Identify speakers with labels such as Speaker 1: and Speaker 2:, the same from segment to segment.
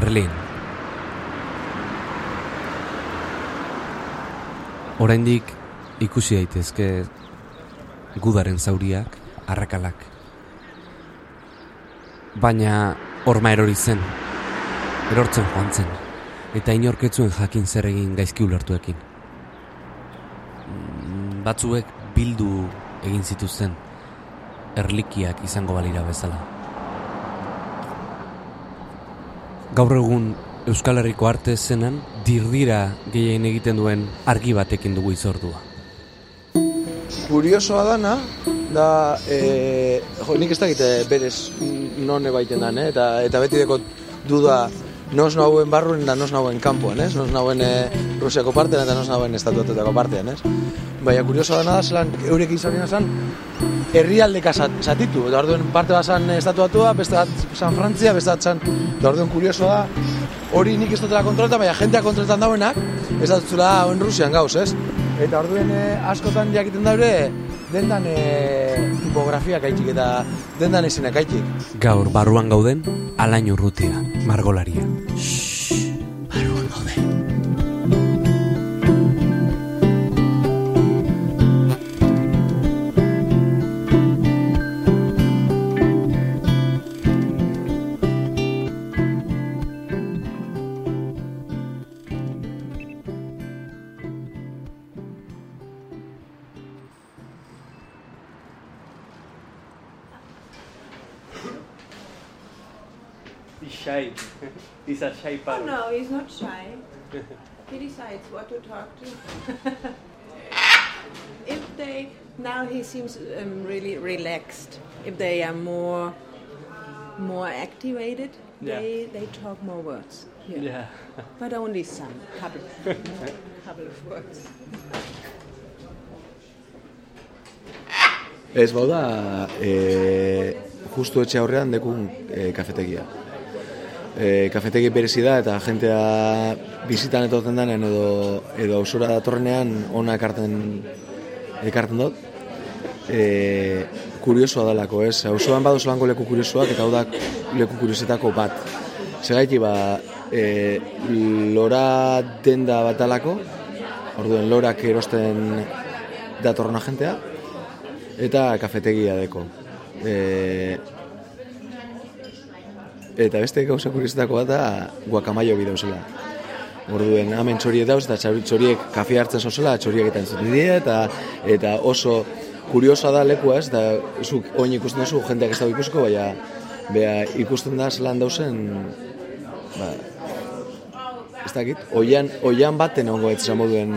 Speaker 1: Berlin. Oraindik ikusi daitezke gudaren zauriak, arrakalak. Baina horma erori zen, erortzen joan zen, eta inorketzuen jakin zer egin gaizki ulertuekin. Batzuek bildu egin zituzten, erlikiak izango balira bezala. Gaur egun Euskal Herriko arte zenan dirdira gehien egiten duen argi batekin dugu izordua.
Speaker 2: Kuriosoa dana, da, e, jo, nik ez dakit eh, berez non baiten dan, eh? eta, eta beti deko duda nos nauen barruen da nos nauen kanpoan, ez? Nos nauen e, Rusiako partean eta nos nauen estatuatetako partean, ez? Baina kuriosoa dana da, zelan eurek izan zan, herrialdeka zat- zatitu, eta orduen parte bat zan estatuatua, beste bat San Frantzia, beste bat zan, eta orduen kuriosoa da, hori nik ez dutela kontroleta, baina jentea kontroletan dauenak, ez da zula oen Rusian gauz, ez? Eta orduen eh, askotan jakiten daure, dendan eh, tipografia kaitxik eta dendan izenak kaitxik.
Speaker 1: Gaur barruan gauden, alain urrutia, margolaria.
Speaker 3: Shy. He's a shy
Speaker 4: Oh
Speaker 3: parrot.
Speaker 4: no, he's not shy. he decides what to talk to. if they now he seems um, really relaxed. If they are more more activated, they they talk more words. Yeah.
Speaker 3: Yeah.
Speaker 4: But only some, couple, couple of words.
Speaker 2: Ez bauda, e, justu etxe aurrean dekun e, kafetegia. E, kafetegi berezi da eta jentea bizitan etoten denean edo, edo ausura datorrenean ona ekarten, ekarten dut. E, kuriosoa dalako, ez? Auzoan badu solango leku kuriosoak eta hau da leku kuriosetako bat. Segaiti ba, e, lora denda bat dalako, orduen lorak erosten datorrena jentea, eta kafetegia deko. E, eta beste gauza kuriosetako bat da guakamaio bi dauzela. Orduen hemen txoriek dauz eta txori- txoriek kafe hartzen zozela, txoriek eta entzuten dira eta eta oso kuriosoa da lekua ez, da zuk oin ikusten duzu jendeak ez dago ikusiko, baina bea ikusten da zelan dauzen ba, ez dakit, oian, oian baten ongo ez esan moduen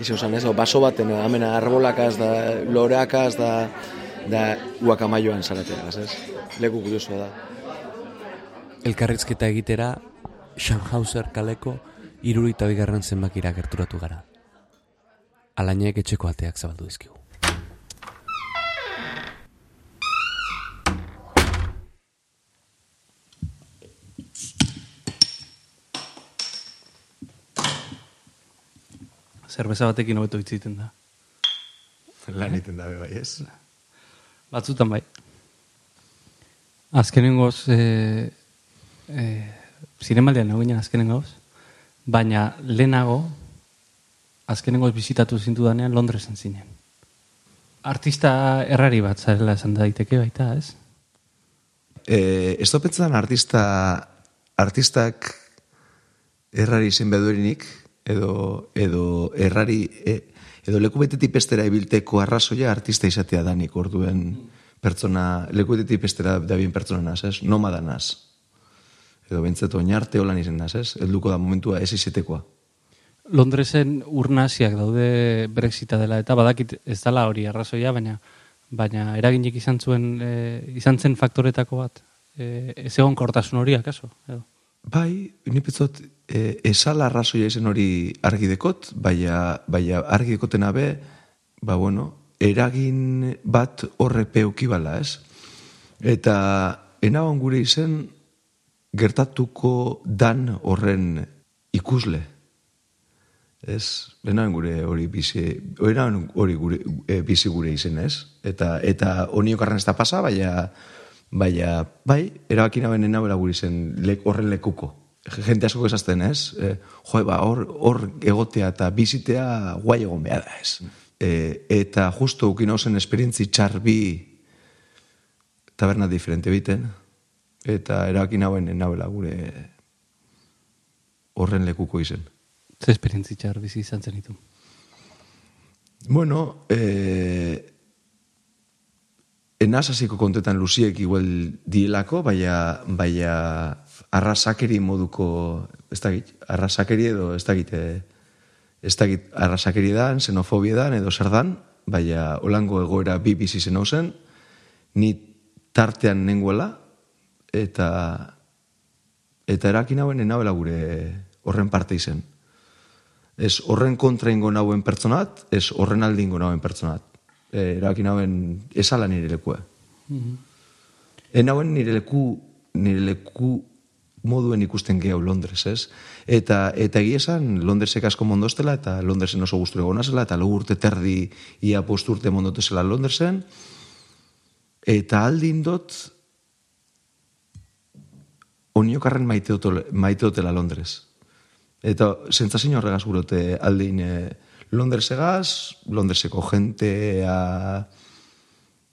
Speaker 2: izan zen ez, baso baten, hemen arbolakaz da, loreakaz da, da guakamaioan zaratea, ez? Leku kuriosoa da.
Speaker 1: Elkarrizketa egitera, Schanhauser kaleko irurita bigarren zenbakira gerturatu gara. Alainek etxeko ateak zabaldu dizkigu.
Speaker 3: Zerbeza batekin hobeto hitz egiten da.
Speaker 2: Lan iten dabe bai, ez?
Speaker 3: Batzutan bai. Azkenengoz, e, e, zinemaldian nago ginen azkenengoz, baina lehenago, azkenengoz bizitatu zintu danean Londresen zinen. Artista errari bat zarela esan daiteke baita, ez?
Speaker 5: E, ez topetzen artista, artistak errari izen bedurinik, edo, edo errari, e, edo leku betetik pestera ibilteko arrazoia artista izatea danik, orduen pertsona, leku betetik pestera da bien pertsona naz, ez? Nomada naz. Edo bentzat oinarte holan izen naz, ez? Elduko da momentua ez izetekoa.
Speaker 3: Londresen urnaziak daude Brexita dela eta badakit ez dela hori arrazoia, baina baina eraginik izan zuen e, izan zen faktoretako bat. E, ez egon kortasun hori akaso. Edo.
Speaker 5: Bai, ni petzot, e, esala arrazoia izen hori argi dekot, baina, baina argi dekoten abe, ba bueno, eragin bat horre peuki bala, ez? Eta enaban gure izen gertatuko dan horren ikusle. Ez, lehenan gure hori bizi, lehenan hori gure, e, bizi gure izen, ez? Eta, eta oniokarren ez da pasa, baina, baina, bai, erabaki naben enabela gure izen lek, horren lekuko.
Speaker 2: jente asko esazten, ez? E, jo, ba, hor, hor egotea eta bizitea guai egon behar da, ez? E, eta justo ukin hausen esperientzi txarbi taberna diferente biten, eta erakin hauen nabela gure horren lekuko izen.
Speaker 3: Ze esperientzi txar bizi izan zen ditu.
Speaker 2: Bueno, eh, enaz hasiko kontetan luziek igual dielako, baina, baina arrasakeri moduko, ez dakit, arrasakeri edo, ez dakit, eh, ez dakit, arrasakeri dan, xenofobia dan, edo zer dan, baina holango egoera bi bizi zen ni tartean nenguela, eta eta erakin hauen enabela gure horren parte izen. Ez horren kontra ingo nauen pertsonat, ez horren aldi ingo nauen pertsonat. E, erakin hauen esala nire lekua. Mm -hmm. En hauen nire leku, nire leku moduen ikusten gehiago Londres, ez? Eta, eta egia esan, Londresek asko mondostela, eta Londresen oso gusture gonazela, eta logu urte terdi ia posturte mondotezela Londresen, eta aldin dot, oniokarren maite, maite hotela Londres. Eta sentzazio horregaz gurote aldin e, Londresegaz, Londreseko jentea,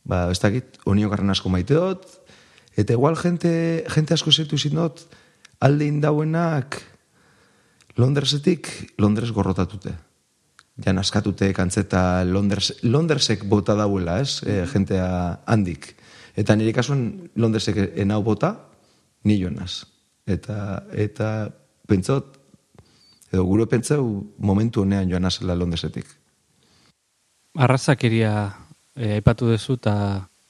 Speaker 2: ba, ez dakit, oniokarren asko maite dut, eta igual jente, jente asko zertu izin dut, aldin dauenak Londresetik Londres gorrotatute. Ja naskatute kantzeta Londres, Londresek bota dauela, ez? E, jentea handik. Eta nire kasuen Londresek enau bota, ni joanaz. Eta, eta pentsot, edo gure pentsau momentu honean joan azela Londresetik.
Speaker 3: Arrazakeria e, aipatu dezu eta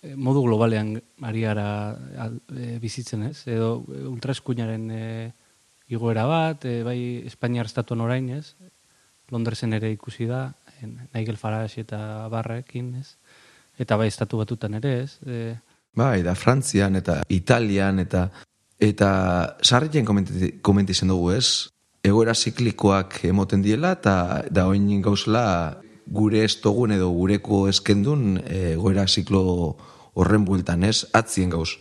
Speaker 3: eh, modu globalean ariara e, bizitzen ez, edo ultraeskuinaren e, igoera bat, e, bai Espainiar estatuan orain ez, Londresen ere ikusi da, en, Nigel Farage eta Barrekin ez, eta bai estatu batutan ere ez. E,
Speaker 2: bai, da Frantzian eta Italian eta Eta sarritzen komenti zen dugu ez, egoera ziklikoak emoten diela, eta da oin gauzela gure estogun edo gureko eskendun egoera ziklo horren bueltan ez, atzien gauz.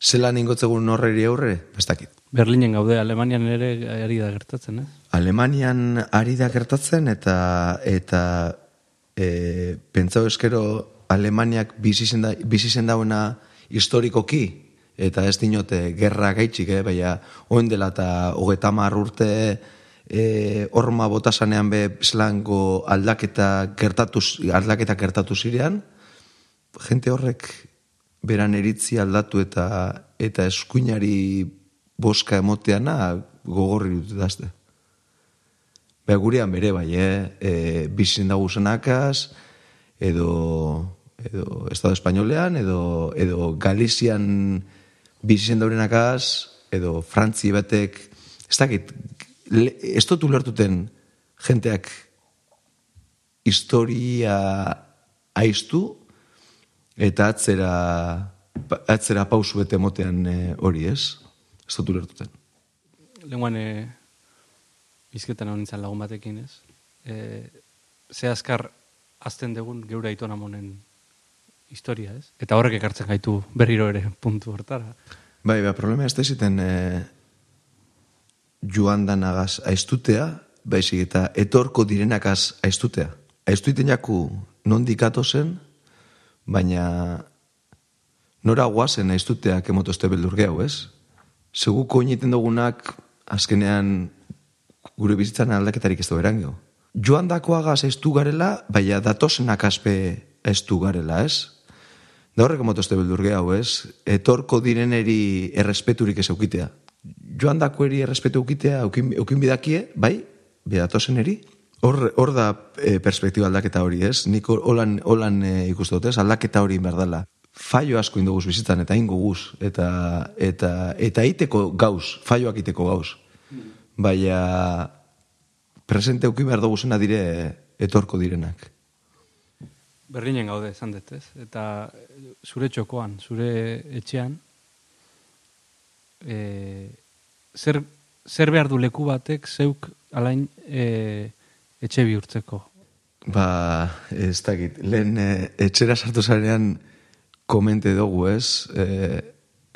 Speaker 2: Zela ningotzegun horreri aurre, bestakit.
Speaker 3: Berlinen gaude, Alemanian ere ari da gertatzen, ez?
Speaker 2: Alemanian ari da gertatzen, eta eta e, pentsau eskero Alemaniak bizizen dauena historikoki, eta ez dinote gerra gaitxik, eh? baina oen dela eta hogeta urte e, orma botasanean be zelango aldaketa gertatu, aldaketa gertatu zirean, jente horrek beran eritzi aldatu eta eta eskuinari boska emoteana gogorri dut dazte. Beha gurean bere bai, eh? e, bizin dago zenakaz, edo, edo Estado Espainolean, edo, edo Galizian bizizen daurenakaz, edo frantzi batek, ez dakit, ez dut ulertuten jenteak historia aiztu, eta atzera, atzera pausu bete motean e, hori ez, ez dut ulertuten.
Speaker 3: Lenguan, e, bizketan hau nintzen lagun batekin ez, e, ze azkar azten degun geura aitona monen historia, ez? Eta horrek ekartzen gaitu berriro ere puntu hortara.
Speaker 2: Bai, ba, problema ez da ziten e, joan danagaz aiztutea, baizik eta etorko direnakaz aiztutea. Aiztuiten jaku non dikato zen, baina nora guazen aiztutea kemoto este beldur gehu, ez? Seguko initen dugunak azkenean gure bizitzan aldaketarik ez da beran gehu. Joan dakoagaz aiztu garela, baina datosenak azpe aiztu garela, ez? Da horrek motoste beldur hau ez, etorko direneri errespeturik ez eukitea. Joan dako eri errespetu eukitea, eukin, eukin bidakie, bai, bidatozen eri, hor, hor da e, perspektiba aldaketa hori ez, nik holan, holan e, ikustu dut ez, aldaketa hori berdala. Faio asko indoguz bizitan eta ingo guz, eta, eta, eta iteko gauz, faioak iteko gauz. Baina presente eukin behar duguzena dire etorko direnak.
Speaker 3: Berlinen gaude, esan dut, ez? Eta zure txokoan, zure etxean, e, zer, zer behar du leku batek zeuk alain e, etxe bihurtzeko?
Speaker 2: Ba, ez dakit, lehen e, etxera sartu zarean komente dugu, ez? E,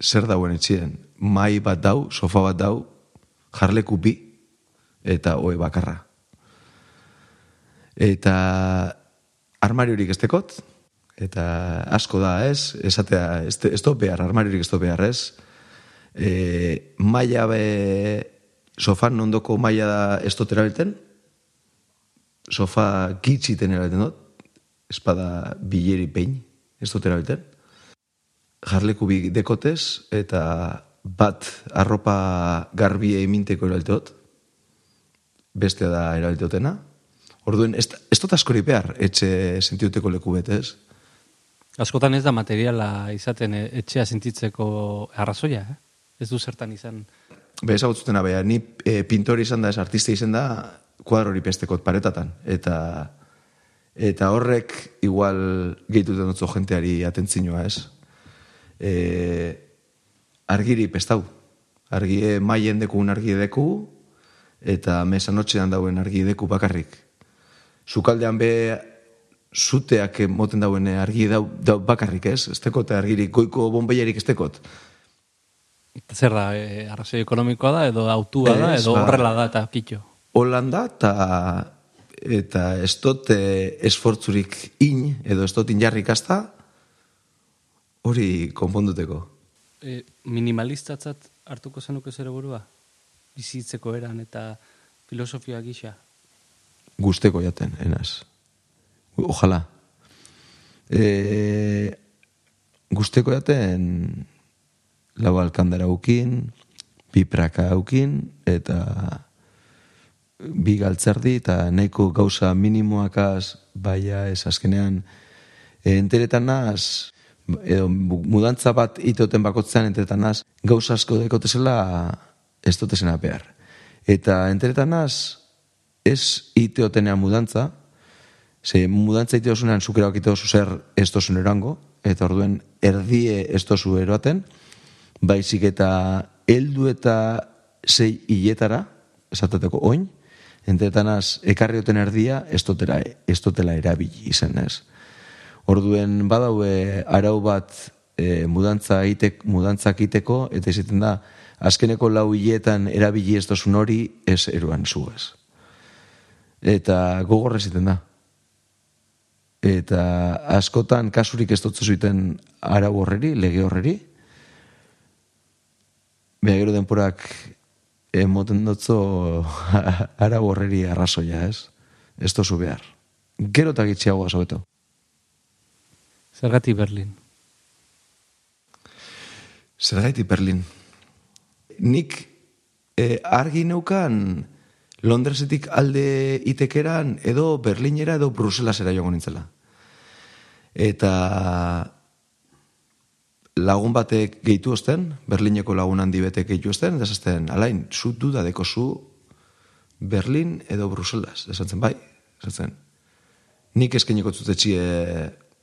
Speaker 2: zer dauen etxean? Mai bat dau, sofa bat dau, jarleku bi, eta oe bakarra. Eta armariorik ez tekot, eta asko da ez, esatea, ez, ez do behar, armariorik ez do behar ez, e, maia be, sofan ondoko maia da ez dut erabilten, sofa gitxiten erabilten dut, espada bileri pein, ez dut erabilten, jarleku bi dekotez, eta bat arropa garbie eminteko erabilteot, bestea da erabilteotena, Orduen, ez, ez dut askori behar, etxe sentiuteko leku betez.
Speaker 3: Askotan ez da materiala izaten e, etxea sentitzeko arrazoia, eh? Ez du zertan izan.
Speaker 2: Be, ezagutzutena beha, ni e, pintori izan da, ez artista izan da, kuadrori pestekot paretatan. Eta, eta horrek igual gehituten dutzo jenteari atentzinoa, ez? E, argiri pestau. Argie maien deku argi deku, eta mesanotxean dauen argi deku bakarrik sukaldean be zuteak moten dauen argi dau, dau bakarrik ez, ez tekot argirik goiko bombeiarik ez tekot.
Speaker 3: Zer da, e, arrazio ekonomikoa da, edo autua da, edo ba, horrela da, eta kitxo.
Speaker 2: Holanda, eta eta ez dut esfortzurik in, edo ez dut injarrik azta, hori konponduteko.
Speaker 3: E, minimalistatzat hartuko zenuke zere burua? Bizitzeko eran eta filosofia gisa?
Speaker 2: Gusteko jaten, enaz. Ojalá. E, gusteko jaten lau alkandara ukin, bi praka ukin, eta bi galtzerdi, eta nahiko gauza minimoakaz, baia ez azkenean, e, enteretan naz, edo mudantza bat itoten bakotzean enteretan naz, gauza asko dekotezela ez dutezena behar. Eta enteretan naz, ez iteotenean mudantza, ze mudantza iteosunean zukera okito zer ez tozun erango, eta orduen erdie ez tozu eroaten, baizik eta heldu eta sei hiletara, esatateko oin, entetanaz ekarrioten erdia ez totela, ez totela erabili izen ez. Orduen badaue arau bat e, mudantza itek, mudantzak iteko, eta izaten da, azkeneko lau hiletan erabili ez tozun hori ez eruan zuez eta gogorra ziten da. Eta askotan kasurik ez dut zuiten ara horreri, lege horreri. Beha gero denporak emoten dutzo ara horreri arrazoia, ez? Ez tozu behar. Gero eta gitxiagoa sobeto.
Speaker 3: Zergati Berlin.
Speaker 2: Zergati Berlin. Nik eh, argi neukan Londresetik alde itekeran edo Berlinera edo Bruselasera joan nintzela. Eta lagun batek gehitu osten, Berlineko lagun handi betek gehitu osten, eta zazten, alain, zu duda deko zu Berlin edo Bruselas, esatzen bai, esatzen. Nik eskeniko zutetxie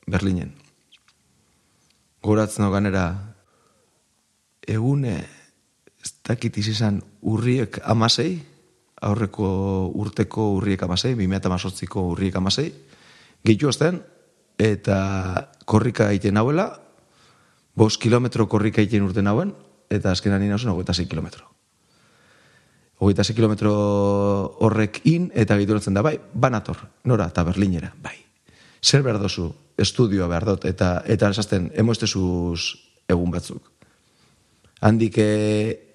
Speaker 2: Berlinen. Goratzen ganera, egune, ez dakit izan urriek amasei, aurreko urteko urriek amasei, 2008ko urriek amasei, gehitu azten, eta korrika egiten hauela, bos kilometro korrika egiten urten hauen, eta azkenan nina oso, ogeita kilometro. Ogeita kilometro horrek in, eta gehitu da, bai, banator, nora, eta berlinera, bai. Zer behar dozu, estudioa behar dut, eta, eta esazten, emoestezuz egun batzuk. Handik eh,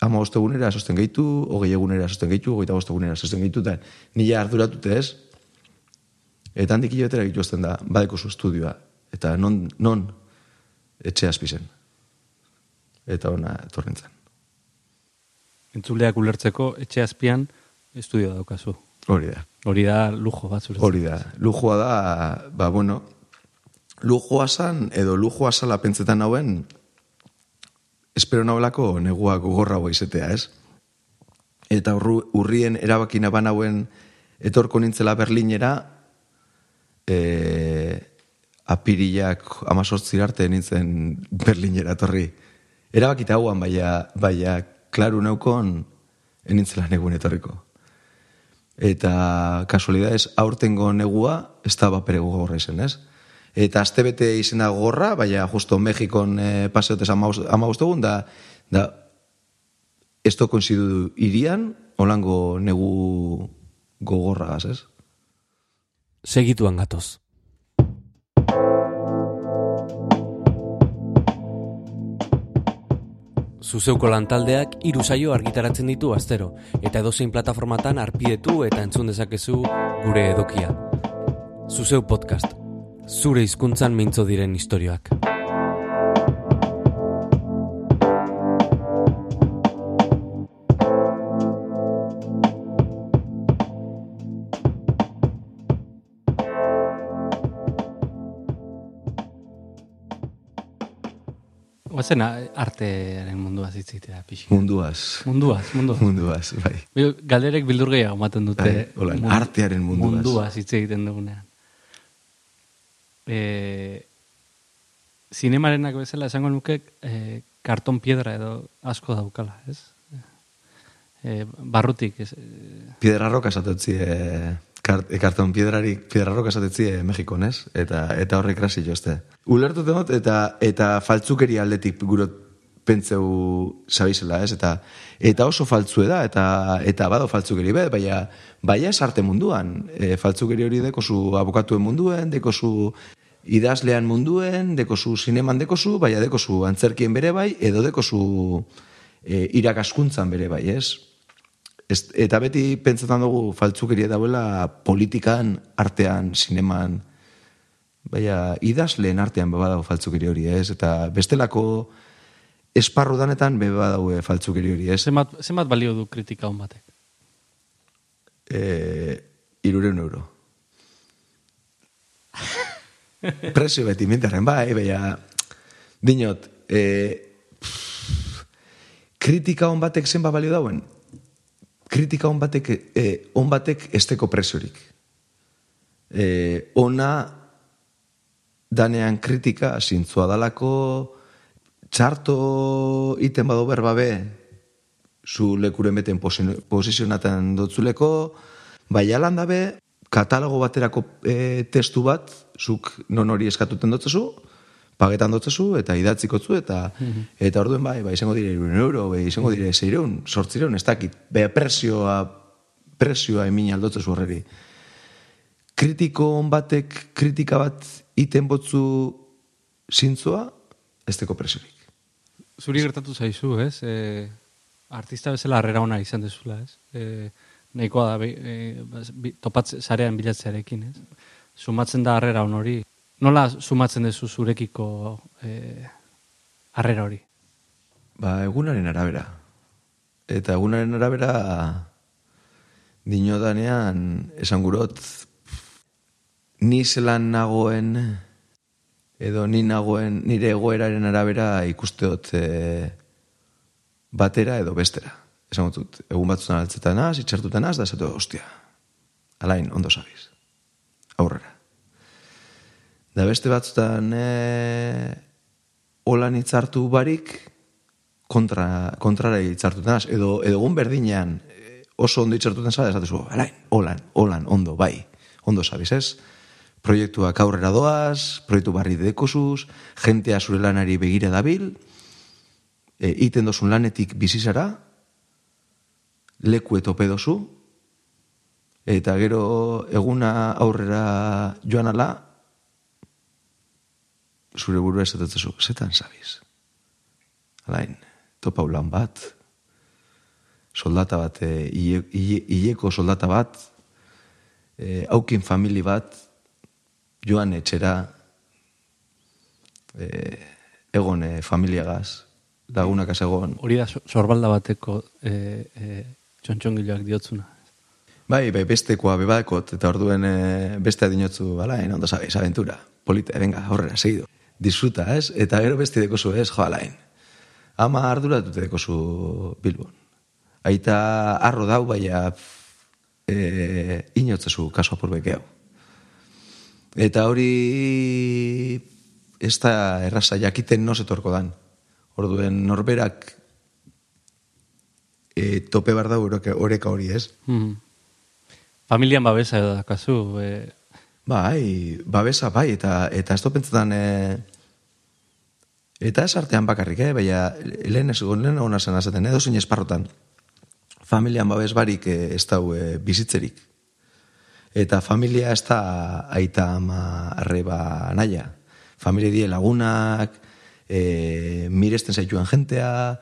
Speaker 2: ama egunera sosten gehitu, hogei egunera sosten gehitu, hogeita boste egunera sosten gehitu, eta nila arduratute ez, eta handik hilabetera gitu da, badeko zu estudioa, eta non, non etxe azpizen. Eta ona torrentzen.
Speaker 3: Entzuleak ulertzeko etxe azpian estudioa daukazu.
Speaker 2: Hori da.
Speaker 3: Hori da lujo bat zuretzako.
Speaker 2: Hori da. Lujoa da, ba bueno, lujoa san, edo lujoa sala pentsetan hauen, espero naholako negua gogorra izetea, ez? Eta urrien erabakina banauen etorko nintzela Berlinera, e, apiriak amazortzir arte nintzen Berlinera etorri. Erabakita hauan, baina, baina, klaru neukon, enintzela negun etorriko. Eta kasualidades aurtengo negua, ez da bapere gogorra izen, ez? Eta astebete izena gorra, baina justo Mexikon e, paseotez ama, ama da, da ez to koinzidu irian, holango negu gogorragaz, ez?
Speaker 1: Segituan gatoz. Zuzeuko lantaldeak hiru saio argitaratzen ditu astero eta edozein plataformatan arpidetu eta entzun dezakezu gure edokia. Zuzeu podcast. Zure hizkuntzan mintzo diren istorioak.
Speaker 3: Oazen artearen mundua zitzitea pixi.
Speaker 2: Munduaz.
Speaker 3: Munduaz, munduaz.
Speaker 2: Munduaz, bai.
Speaker 3: Galderek bildur gehiago ematen dute.
Speaker 2: Bai, hola,
Speaker 3: mun-
Speaker 2: artearen munduaz.
Speaker 3: Munduaz hitz egiten dugunean. E, zinemarenak bezala esango nuke e, karton piedra edo asko daukala, ez? E, barrutik, ez? E,
Speaker 2: Piedra roka esatetzi, e, kart, e, karton piedrarik, piedra roka esatetzi e, Mexikon, ez? Eta, eta horrek rasi jozte. Ulertu dut, eta, eta faltzukeri aldetik gurot pentseu sabizela, ez? Eta, eta oso faltzue da, eta, eta bado faltzukeri be, baina, baina ez arte munduan. E, faltzukeri hori dekozu abokatuen munduen, dekozu idazlean munduen, dekozu zineman dekozu, baina dekozu antzerkien bere bai, edo dekozu e, irakaskuntzan bere bai, ez? Ez, eta beti pentsatzen dugu faltzukeria dauela politikan, artean, zineman, baina idazleen artean beba dago faltzukeri hori, ez? Eta bestelako esparru danetan beba dago faltzukeri hori, ez?
Speaker 3: zenbat, zenbat balio du kritika hon batek?
Speaker 2: E, irureun euro. Prezio beti mintarren bai, baina dinot, e, kritika on batek zenba balio dauen? Kritika on batek, e, on batek esteko preziorik. E, ona danean kritika zintzua dalako txarto iten bado berbabe zu lekuren beten posi- posizionaten dotzuleko, bai alan dabe, katalogo baterako e, testu bat, zuk non hori eskatuten dotzezu, pagetan dotzezu, eta idatziko zu, eta, eta orduen bai, bai, izango dire irun euro, bai, izango dire zeireun, sortzireun, ez dakit, bai, presioa, presioa emin aldotzezu horreri. Kritiko on batek, kritika bat iten botzu zintzoa, ez teko presiorik.
Speaker 3: Zuri gertatu zaizu, ez? E, artista bezala harrera ona izan dezula, ez? E, nahikoa da, e, bas- bi, topatz, sarean bilatzearekin, ez? Sumatzen da harrera on hori. Nola sumatzen dezu zurekiko e, harrera hori?
Speaker 2: Ba, egunaren arabera. Eta egunaren arabera dinodanean esan gurot ni zelan nagoen edo ni nagoen nire egoeraren arabera ikusteot e, batera edo bestera. Esan dut, egun batzutan altzetan az, itxartutan az, da esatu, ostia, alain, ondo sabiz. Aurrera. Da beste batzutan e, holan hitzartu barik kontra, kontrara hitzartutan az, edo, edo egun berdinean e, oso ondo hitzartutan zara, esatezu, alain, holan, holan, ondo, bai, ondo sabiz, ez? Proiektuak aurrera doaz, proiektu barri dekosuz, jentea zure lanari begira dabil, e, iten dozun lanetik bizizara, leku etope dozu, eta gero eguna aurrera joan ala, zure burua esatetzezu, zetan zabiz. Alain, topa ulan bat, soldata bat, e, hile- hile- hileko soldata bat, e, aukin famili bat, joan etxera, e, egon familiagaz, lagunak egon.
Speaker 3: Hori da so- sorbalda bateko e, e, txontxongiloak diotzuna.
Speaker 2: Bai, bai, bestekoa bebadekot, eta orduen e, beste adinotzu, alain, ondo sabes, aventura, polite, venga, aurrera, segido. Disfruta, ez? Eta gero beste dekozu, ez, jo, alain. Ama arduratute dekozu Bilbon. Aita arro dau, baina e, inotzezu kaso apurbeke hau. Eta hori ez da erraza jakiten no zetorko dan. Orduen norberak e, tope bar da oreka, hori, ez?
Speaker 3: Mm. Familian babesa edo dakazu. E,
Speaker 2: Bai, babesa bai, eta eta ez pentsetan e, eta ez artean bakarrik, eh? baina lehen ez lehen ona zen azaten, edo zein esparrotan. familian babes barik eh, ez dau eh, bizitzerik. Eta familia ez da aita ama arreba naia. Familia die lagunak, e, miresten zaituan jentea,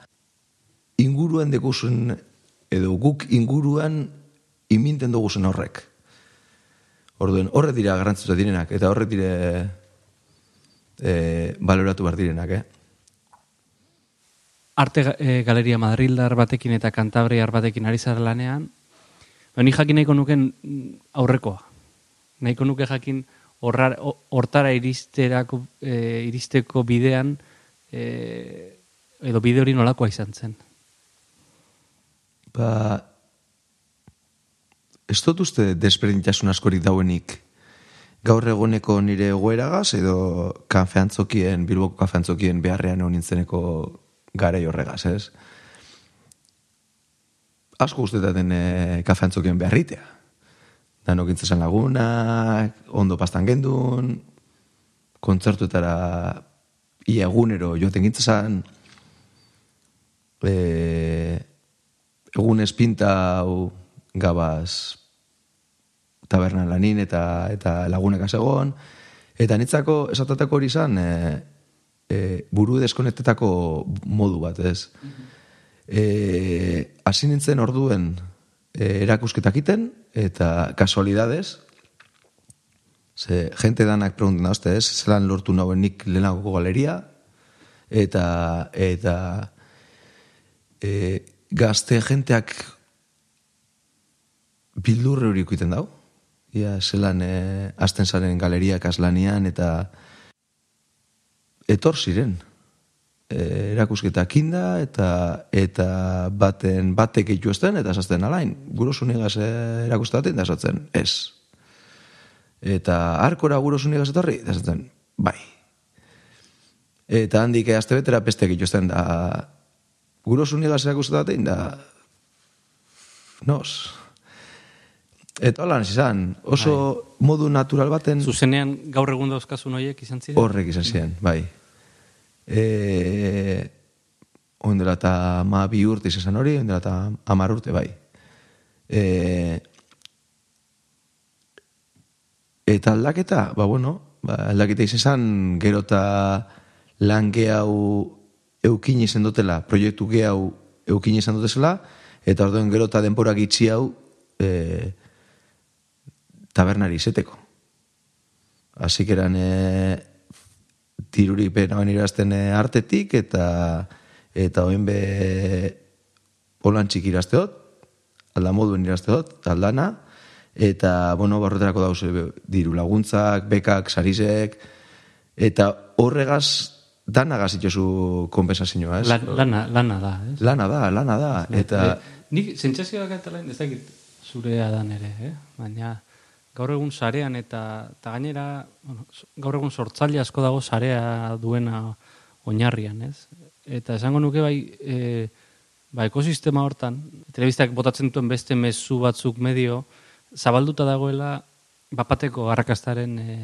Speaker 2: inguruan dekusen, edo guk inguruan iminten duguzen horrek. Orduen, horre dira garrantzitza direnak, eta horre dire e, baloratu behar direnak, eh?
Speaker 3: Arte e, Galeria Madrildar batekin eta Kantabriar batekin ari zara lanean, ba, ni jakin nahiko nuken aurrekoa. Nahiko nuke jakin horrar- ho- hortara iristerako, e, iristeko bidean e, edo bide hori nolakoa izan zen.
Speaker 2: Ba, ez dut uste desberdintasun askorik dauenik gaur eguneko nire egoeragaz edo kafeantzokien, bilboko kafeantzokien beharrean egon nintzeneko garai horregaz, ez? Asko guztetaten e, kafeantzokien beharritea. Danok intzesan lagunak, ondo pastan gendun, kontzertuetara ia egunero joaten gintzesan, e, egun espinta hau gabaz tabernan lanin eta eta lagunek egon eta nitzako esatatako hori izan e, e, buru deskonektetako modu bat, ez? E, hasi nintzen orduen e, erakusketak iten eta kasualidades ze gente danak pregunten da, ez? Zelan lortu nauen nik lehenagoko galeria eta eta e, gazte jenteak bildurre hori ikuiten dau. Ia, zelan e, azten zaren galeriak azlanian eta etor ziren. E, erakusketak inda eta eta baten batek eitu ezten eta esazten alain. Gurosunigaz e, erakustaten da esatzen, ez. Eta arkora gurosunigaz etorri, da esatzen, bai. Eta handik azte betera pestek eitu ezten da gurosunigaz erakustaten da nos. Eta holan izan, oso modu natural baten
Speaker 3: Zuzenean gaur egun dauzkazun horiek izan ziren?
Speaker 2: horrek izan ziren, bai. E, oindela eta ma bi urte izan hori, oindela eta amar urte, bai. E, eta aldaketa, ba bueno, ba, aldaketa izan gero eta lan hau eukin izan dutela, proiektu hau eukin izan dutela, eta orduen gero eta denporak itxi hau e, tabernari izeteko. Que eran e, tirurik benagoen irazten e, artetik eta eta oen be holan txiki irazteot, alda moduen irazteot, aldana, eta, bueno, barroterako dauz diru laguntzak, bekak, sarizek, eta horregaz danagaz itxosu kompensazioa, ez?
Speaker 3: Lan- lana, lana da, ez?
Speaker 2: Lana da, lana da, eta...
Speaker 3: E, nik sentsazioak eta lain, ez dakit zurea dan ere, eh? baina gaur egun sarean eta, eta gainera bueno, gaur egun sortzaile asko dago sarea duena oinarrian, ez? Eta esango nuke bai, e, ba, ekosistema hortan, telebistak botatzen duen beste mezu batzuk medio, zabalduta dagoela bapateko arrakastaren e,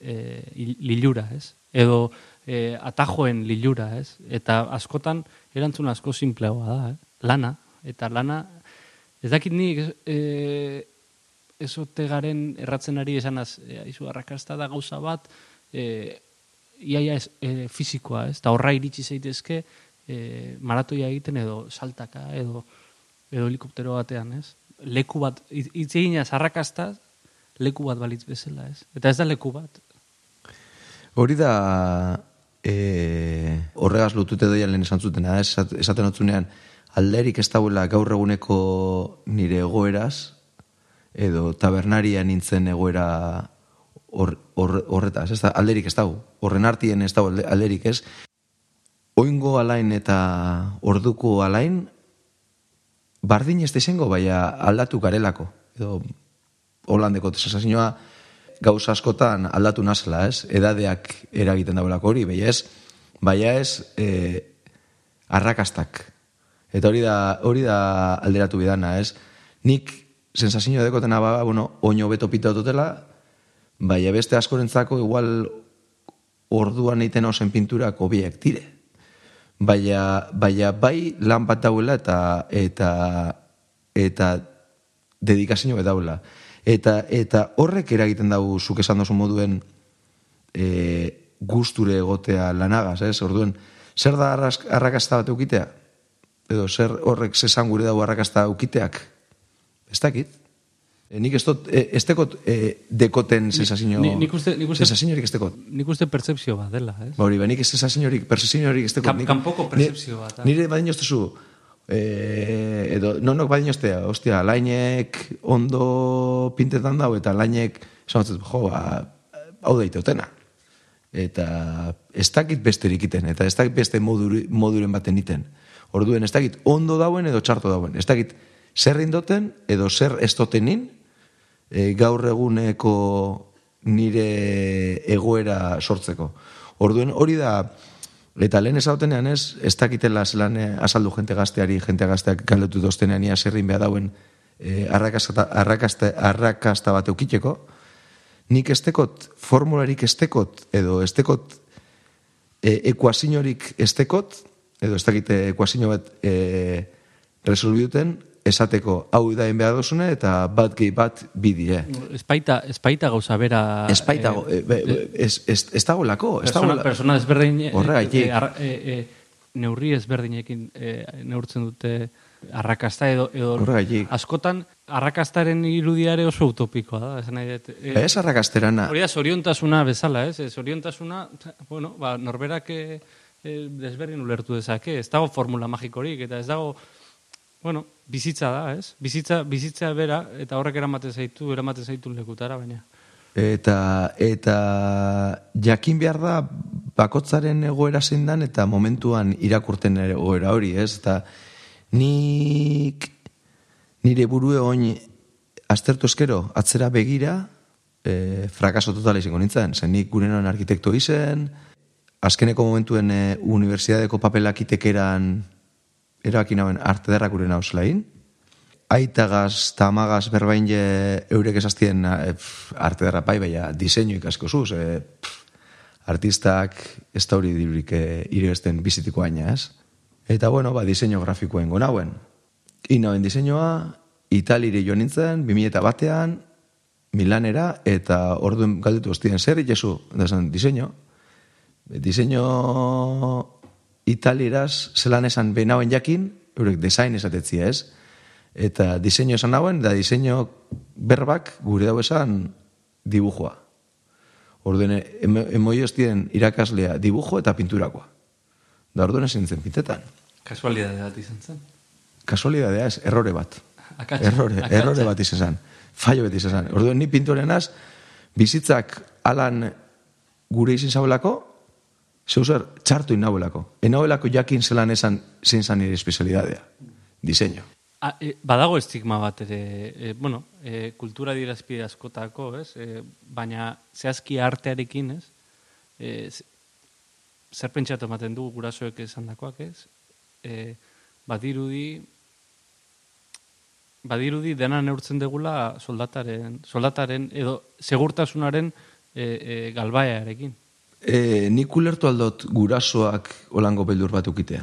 Speaker 3: e, il- lilura, ez? Edo e, atajoen lilura, ez? Eta askotan erantzun asko simpleagoa da, eh? lana, eta lana, ez dakit nik, e, ezote garen erratzen ari esanaz, e, aizu arrakasta da gauza bat, e, iaia ez, e, fizikoa, ez? Eta horra iritsi zaitezke e, maratoia egiten edo saltaka edo edo helikoptero batean, ez? Leku bat, hitz eginaz arrakastaz, leku bat balitz bezala, ez? Eta ez da leku bat.
Speaker 2: Hori da e, horregaz lotute doian lehen esan zutena, ez? Esat- esaten otzunean, alderik ez dauela gaur eguneko nire egoeraz, edo tabernaria nintzen egoera hor- hor- horretaz, ez da, alderik ez dau, horren artien ez alde- alderik ez, oingo alain eta orduko alain, bardin ez desengo, baina aldatu garelako, edo holandeko sensazioa gauza askotan aldatu nazela, ez? Edadeak eragiten dagoelako hori, baina ez, baina ez e, arrakastak. Eta hori da, hori da alderatu bidana, ez? Nik sensazioa dekotena ba, bueno, oino beto pita dutela, baina beste askorentzako igual orduan egiten osen pinturak hobiek dire. Baina, baina bai lan bat dauela eta eta eta dedikazio daula. Eta, eta horrek eragiten dago zuk esan dozu moduen e, gusture egotea lanagaz, ez? Orduen, zer da arrakasta bat eukitea? Edo zer horrek zesan gure dago arrakasta eukiteak? Ez dakit? E, nik ez dut, e, ez dekot e, dekoten sensazio...
Speaker 3: Ni- nik uste- nik uste-
Speaker 2: Sensaziorik ez dekot.
Speaker 3: Nik uste pertsepzio bat dela, ez?
Speaker 2: Ba hori, ba, nik ez sensaziorik, perseziorik ez dekot.
Speaker 3: Kam- kanpoko
Speaker 2: ni-
Speaker 3: pertzepzio bat, ah.
Speaker 2: Nire badin joztezu, e, edo, nonok badin joztea, ostia, lainek ondo pintetan dau, eta lainek, esan batzut, jo, ba, hau daiteotena. Eta ez dakit besterik iten, eta ez dakit beste moduri, moduren baten iten. Orduen, ez dakit ondo dauen edo txarto dauen. Ez dakit zer indoten edo zer ez dotenin, e, gaur eguneko nire egoera sortzeko. Orduen hori da, eta lehen esautenean ez, ez dakitela zelan eh, azaldu jente gazteari, jente gazteak galdetu doztenean ia zerrin behar dauen e, arrakasta, arrakasta, arrakasta bat eukiteko, nik estekot, formularik estekot, edo estekot e, ekuazinorik estekot, edo ez dakite ekuazino bat e, resolbiduten, esateko hau da behar dozune, eta bat gehi bat bidie.
Speaker 3: Espaita, espaita gauza bera...
Speaker 2: Ez baita,
Speaker 3: eh,
Speaker 2: e, be, be, ez, ez, ez dago lako, ez dago
Speaker 3: persona, persona ezberdin eh,
Speaker 2: Horregatik.
Speaker 3: eh, arra- eh, eh, neurri ezberdinekin eh, neurtzen dute arrakasta edo, edo
Speaker 2: Horregatik.
Speaker 3: askotan arrakastaren irudiare oso utopikoa da, esan nahi dut. Eh,
Speaker 2: Ez arrakasterana,
Speaker 3: Hori da, zoriontasuna bezala, ez? Eh, Zoriontasuna, bueno, ba, norberak eh, eh, desberdin ulertu dezake, ez dago formula magikorik, eta ez dago, bueno, bizitza da, ez? Bizitza, bizitza bera, eta horrek eramaten zaitu, eramaten zaitu lekutara, baina.
Speaker 2: Eta, eta jakin behar da bakotzaren egoera zein dan eta momentuan irakurten egoera hori, ez? Eta nik nire burue oin aztertu eskero atzera begira e, frakaso totala izango nintzen. Zen nik gurenan arkitekto izen, azkeneko momentuen e, unibertsitateko papelak itekeran erakin hauen arte derrak gure nauzlain. Aitagaz, tamagaz, berbain je eurek esaztien e, pf, arte derra bai, baina diseinu ikasko zuz. E, pf, artistak ez da hori dirurik e, irebesten bizitiko aina, ez? Eta bueno, ba, diseinu grafikoen gonauen. Inauen diseinua, Italire jo nintzen, 2000 batean, Milanera, eta orduen galdetu ostien zer, jesu, da esan, diseinu. Diseinu italiraz, zelan esan benauen jakin, eurek design esatetzia ez, eta diseinu esan hauen, da diseinu berbak gure dago esan dibujoa. Orduen, emoi ostien irakaslea dibujo eta pinturakoa. Da orduen esan zen pintetan.
Speaker 3: Kasualidade bat izan zen.
Speaker 2: Kasualidadea ez, errore bat.
Speaker 3: Akatsa,
Speaker 2: errore,
Speaker 3: akatsa.
Speaker 2: errore bat izan zen. Fallo bat izan zen. Orduen, ni pintorenaz, bizitzak alan gure izin zaulako, zeuzer txartu inauelako. Enauelako jakin zelan esan zein zan nire espezialidadea. Diseño.
Speaker 3: A, e, badago estigma bat ere, e, bueno, e, kultura dirazpide askotako, ez? E, baina zehazki artearekin, ez? E, zer pentsatu ematen du gurasoek esandakoak, ez? E, badirudi badirudi dena neurtzen degula soldataren, soldataren edo segurtasunaren e, e, galbaearekin.
Speaker 2: E, nik ulertu aldot gurasoak olango beldur bat ukitea.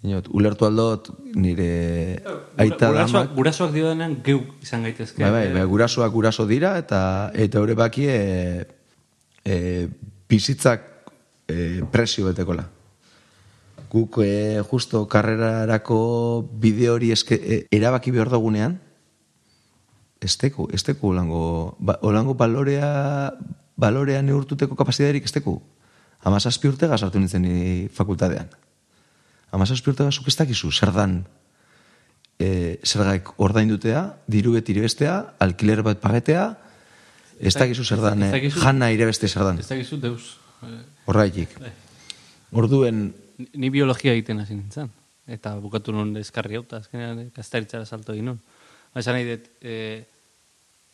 Speaker 2: Inot, ulertu aldot nire aita
Speaker 3: gurasoak,
Speaker 2: damak...
Speaker 3: gurasoak diodenean geu izan gaitezke.
Speaker 2: Bai, bai, bai, gurasoak guraso dira eta eta hori baki e, e, bizitzak e, presio betekola. Guk e, justo karrerarako bide hori eske, e, erabaki behar dagunean, esteko, esteko olango, ba, olango balorea, balorea neurtuteko kapasitaterik esteko. Amazazpi urte gazartu nintzen ni fakultadean. Amazazpi urte gazuk ez dakizu, zer dan e, zergaik ordaindutea, diru beti irebestea, alkiler bat pagetea, ez dakizu zer dan, eh, jana irebeste zer dan,
Speaker 3: Ez dakizu deus. Eh,
Speaker 2: horraitik. Orduen,
Speaker 3: Ni- biologia egiten hasi nintzen. Eta bukatu nun eskarri hau, eta azkenean kastaritzara salto egin nun. Ba, Esan nahi dut, e,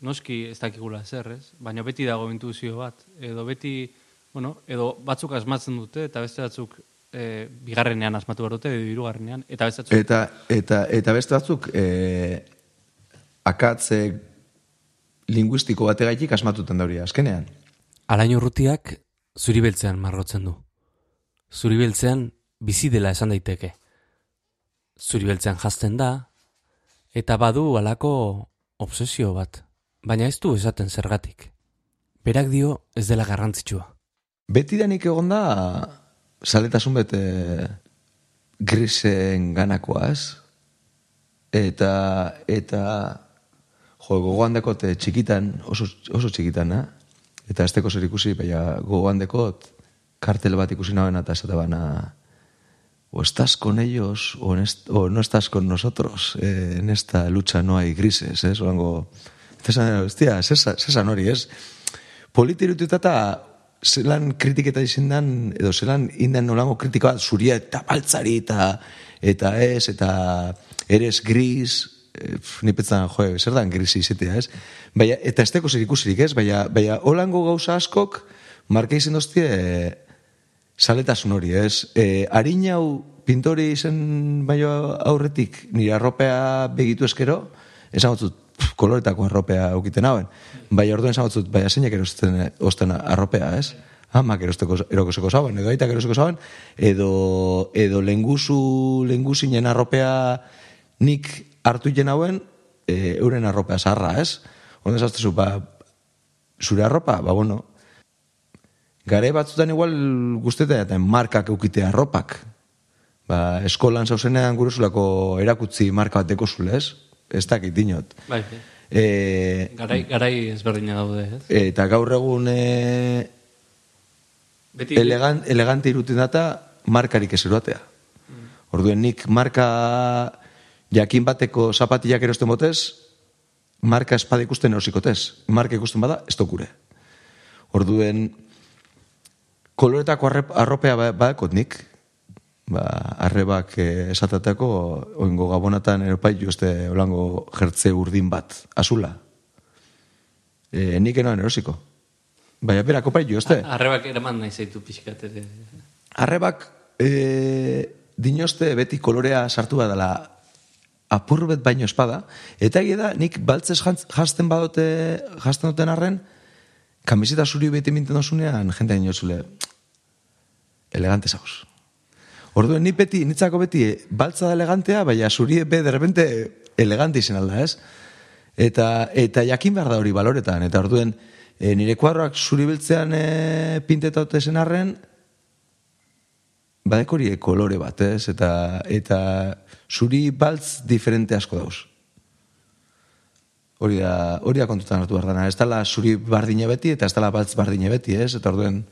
Speaker 3: noski ez dakigula zer, ez? Baina beti dago intuzio bat. Edo beti, bueno, edo batzuk asmatzen dute, eta beste batzuk e, bigarrenean asmatu behar dute, edo hirugarrenean, eta beste batzuk...
Speaker 2: eta, eta, eta beste batzuk, e, akatze linguistiko bategaitik asmatuten dauria, azkenean.
Speaker 1: Alain urrutiak zuri beltzean marrotzen du. Zuri beltzean bizi dela esan daiteke. Zuri beltzean jazten da, Eta badu alako obsesio bat, baina ez du esaten zergatik. Berak dio ez dela garrantzitsua.
Speaker 2: Beti danik egon da, saletasun bete grisen ganakoa, ez? Eta, eta, jo, gogoan dekot eh, txikitan, oso, oso txikitan, eh? Eta azteko zer ikusi, baina gogoan dekot kartel bat ikusi nagoen eta esate bana, o estás con ellos o, est, o no estás con nosotros eh, en esta lucha no hay grises, ez? Olango, zesan, hostia, zesan hori, ez? Politirututa eta zelan kritiketa izin dan, edo zelan indan nolango kritikoa zuria eta baltzari eta eta ez, eta eres gris, eh, ni petzan, jo, zer dan gris izatea, ez? Baina, eta ez teko zer ikusirik, ez? Baina, baina, holango gauza askok, marka izin doztie, eh, saletasun hori, ez? E, harin hau pintori izen baino aurretik, nire arropea begitu eskero, esan batzut, koloretako arropea aukiten hauen. Bai, orduen esan bai, zeinak erosten osten arropea, ez? Amak erosteko erokoseko zauen, edo aitak erosteko zauen, edo, edo lenguzu, lenguzinen arropea nik hartu jen hauen, e, euren arropea zarra, ez? Onden zaztezu, ba, zure arropa, ba, bueno, gare batzutan igual guztetan eta markak eukite arropak. Ba, eskolan zauzenean guruzulako erakutzi marka bat dekozule, ez? Ez dakit dinot.
Speaker 3: Bai.
Speaker 2: E,
Speaker 3: Garai, garai ezberdina daude, ez?
Speaker 2: eta gaur egun e,
Speaker 3: Beti,
Speaker 2: elegan, elegante iruten data markarik ez eroatea. Orduen nik marka jakin bateko zapatillak erosten botez, marka espada ikusten erosikotez. Marka ikusten bada, ez dokure. Orduen, koloretako arropea ba- badakot nik, ba, arrebak eh, esatateko, oingo gabonatan eropai joste holango jertze urdin bat, azula. E, nik enoan erosiko. Baina berako pai joste.
Speaker 3: Arrebak eraman nahi zaitu pixkat ere.
Speaker 2: Arrebak e, dinoste beti kolorea sartu badala apurbet baino espada, eta egia da, nik baltzez jantz- jasten badote, jasten duten arren, kamiseta zuri beti minten dozunean, jente dinozule, elegante zauz. Orduen, ni beti, nitzako beti, eh, baltza da elegantea, baina zuri be, de repente, elegante izen alda, ez? Eta, eta jakin behar da hori baloretan, eta orduen, e, nire kuadroak zuri beltzean e, pintetaute zen arren, badekori kolore bat, ez? Eta, eta zuri baltz diferente asko dauz. Hori da, hori da kontutan hartu behar dana. Ez dala zuri bardine beti, eta ez dala baltz bardine beti, ez? Eta orduen,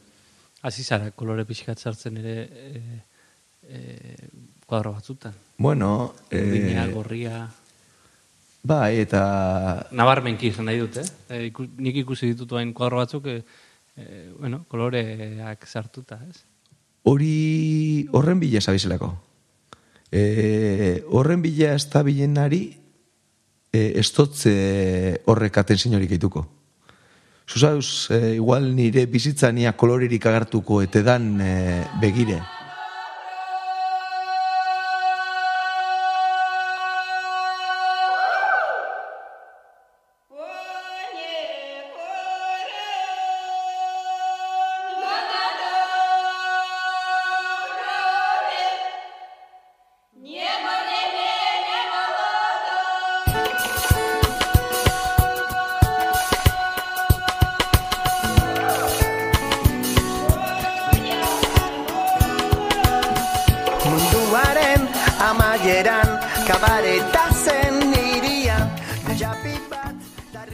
Speaker 3: Hasi zara, kolore pixkat sartzen ere e, e, kuadro batzutan.
Speaker 2: bueno,
Speaker 3: Urdina,
Speaker 2: e,
Speaker 3: gorria...
Speaker 2: bai, eta
Speaker 3: Nabarmenki izan nahi dut, eh? E, iku, nik ikusi ditut hain kuadro batzuk, e, e, bueno, koloreak sartuta, ez?
Speaker 2: hori horren bila zabizelako. E, horren bila ez da bilenari e, ez dotze horrek atensiorik eituko. Zuzauz, e, igual nire bizitza nia kolorerik agartuko etedan e, begire.
Speaker 6: Kabareta zen irian Japi bat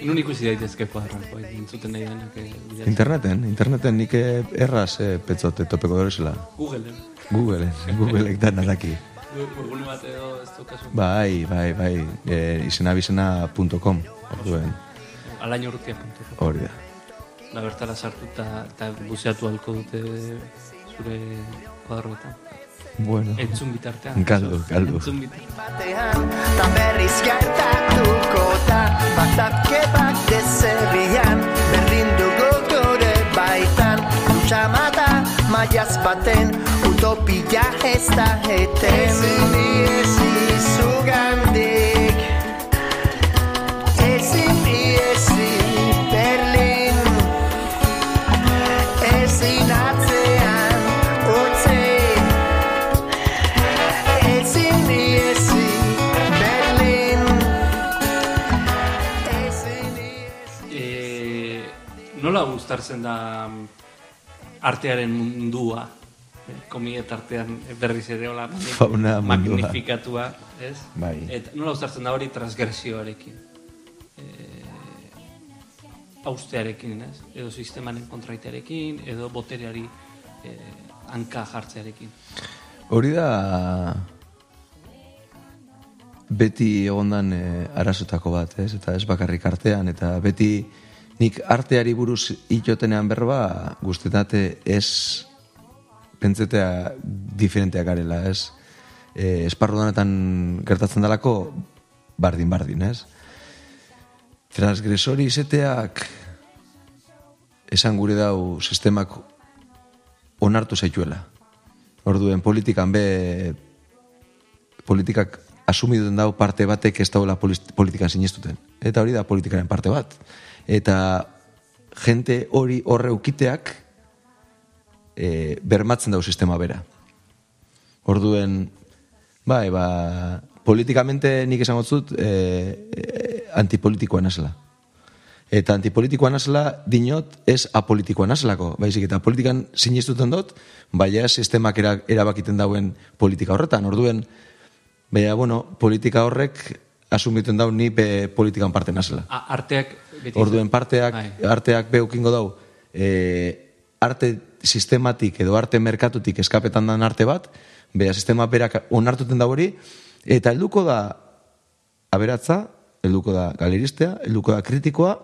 Speaker 3: Nun ikusi daitezke kuadroak, bai, entzuten nahi denak. eh, bilatzen.
Speaker 2: Interneten, interneten nik eh, erraz eh, petzote topeko dorezela.
Speaker 3: Google, eh?
Speaker 2: Google, Googleek da nadaki.
Speaker 3: Webgune bat edo ez dukazu.
Speaker 2: Bai, bai, bai, e, izenabizena.com, orduen,
Speaker 3: Alain urrutia.com.
Speaker 2: hori da.
Speaker 3: Da bertara sartu eta buzeatu halko dute zure kuadroetan.
Speaker 2: Bueno,
Speaker 3: Entzun bitartean.
Speaker 2: Galdu, galdu.
Speaker 3: Entzun bitartean.
Speaker 6: batean Ta berriz gertatuko da Batzatke bat dezerrian Berdin dugu gure baitan Lutxamata maiaz baten Utopia ez da eten Ezin
Speaker 3: nola gustartzen da mm, artearen mundua? Eh, Komiet artean berriz ere hola
Speaker 2: Fauna
Speaker 3: magnifikatua, ez?
Speaker 2: Bai.
Speaker 3: Eta nola gustartzen da hori transgresioarekin? Eh, austearekin, ez? Edo sistemaren kontraitearekin, edo botereari eh, hanka jartzearekin.
Speaker 2: Hori da beti egondan e, arazotako bat, ez? Eta ez bakarrik artean, eta beti nik arteari buruz itotenean berba guztetate ez pentsetea diferenteak garela, ez? E, esparru danetan gertatzen dalako bardin-bardin, ez? Transgresori izeteak esan gure dau sistemak onartu zaituela. Orduen politikan be politikak asumiduten dau parte batek ez daula politikan sinistuten. Eta hori da politikaren parte bat. Eta jente hori horre ukiteak e, bermatzen dau sistema bera. Orduen, bai, ba, politikamente nik esan gotzut e, e, antipolitikoa nasela. Eta antipolitikoa nasela dinot ez apolitikoa naselako. Baizik eta politikan sinistuten dut, baina sistemak era, erabakiten dauen politika horretan. Orduen, baina, bueno, politika horrek asumiten dau ni be politikan parte nasela.
Speaker 3: A, arteak beti...
Speaker 2: Orduen parteak,
Speaker 3: Bai.
Speaker 2: arteak beukingo dau, e, arte sistematik edo arte merkatutik eskapetan dan arte bat, bea sistema berak onartuten da hori, eta helduko da aberatza, helduko da galeristea, helduko da kritikoa,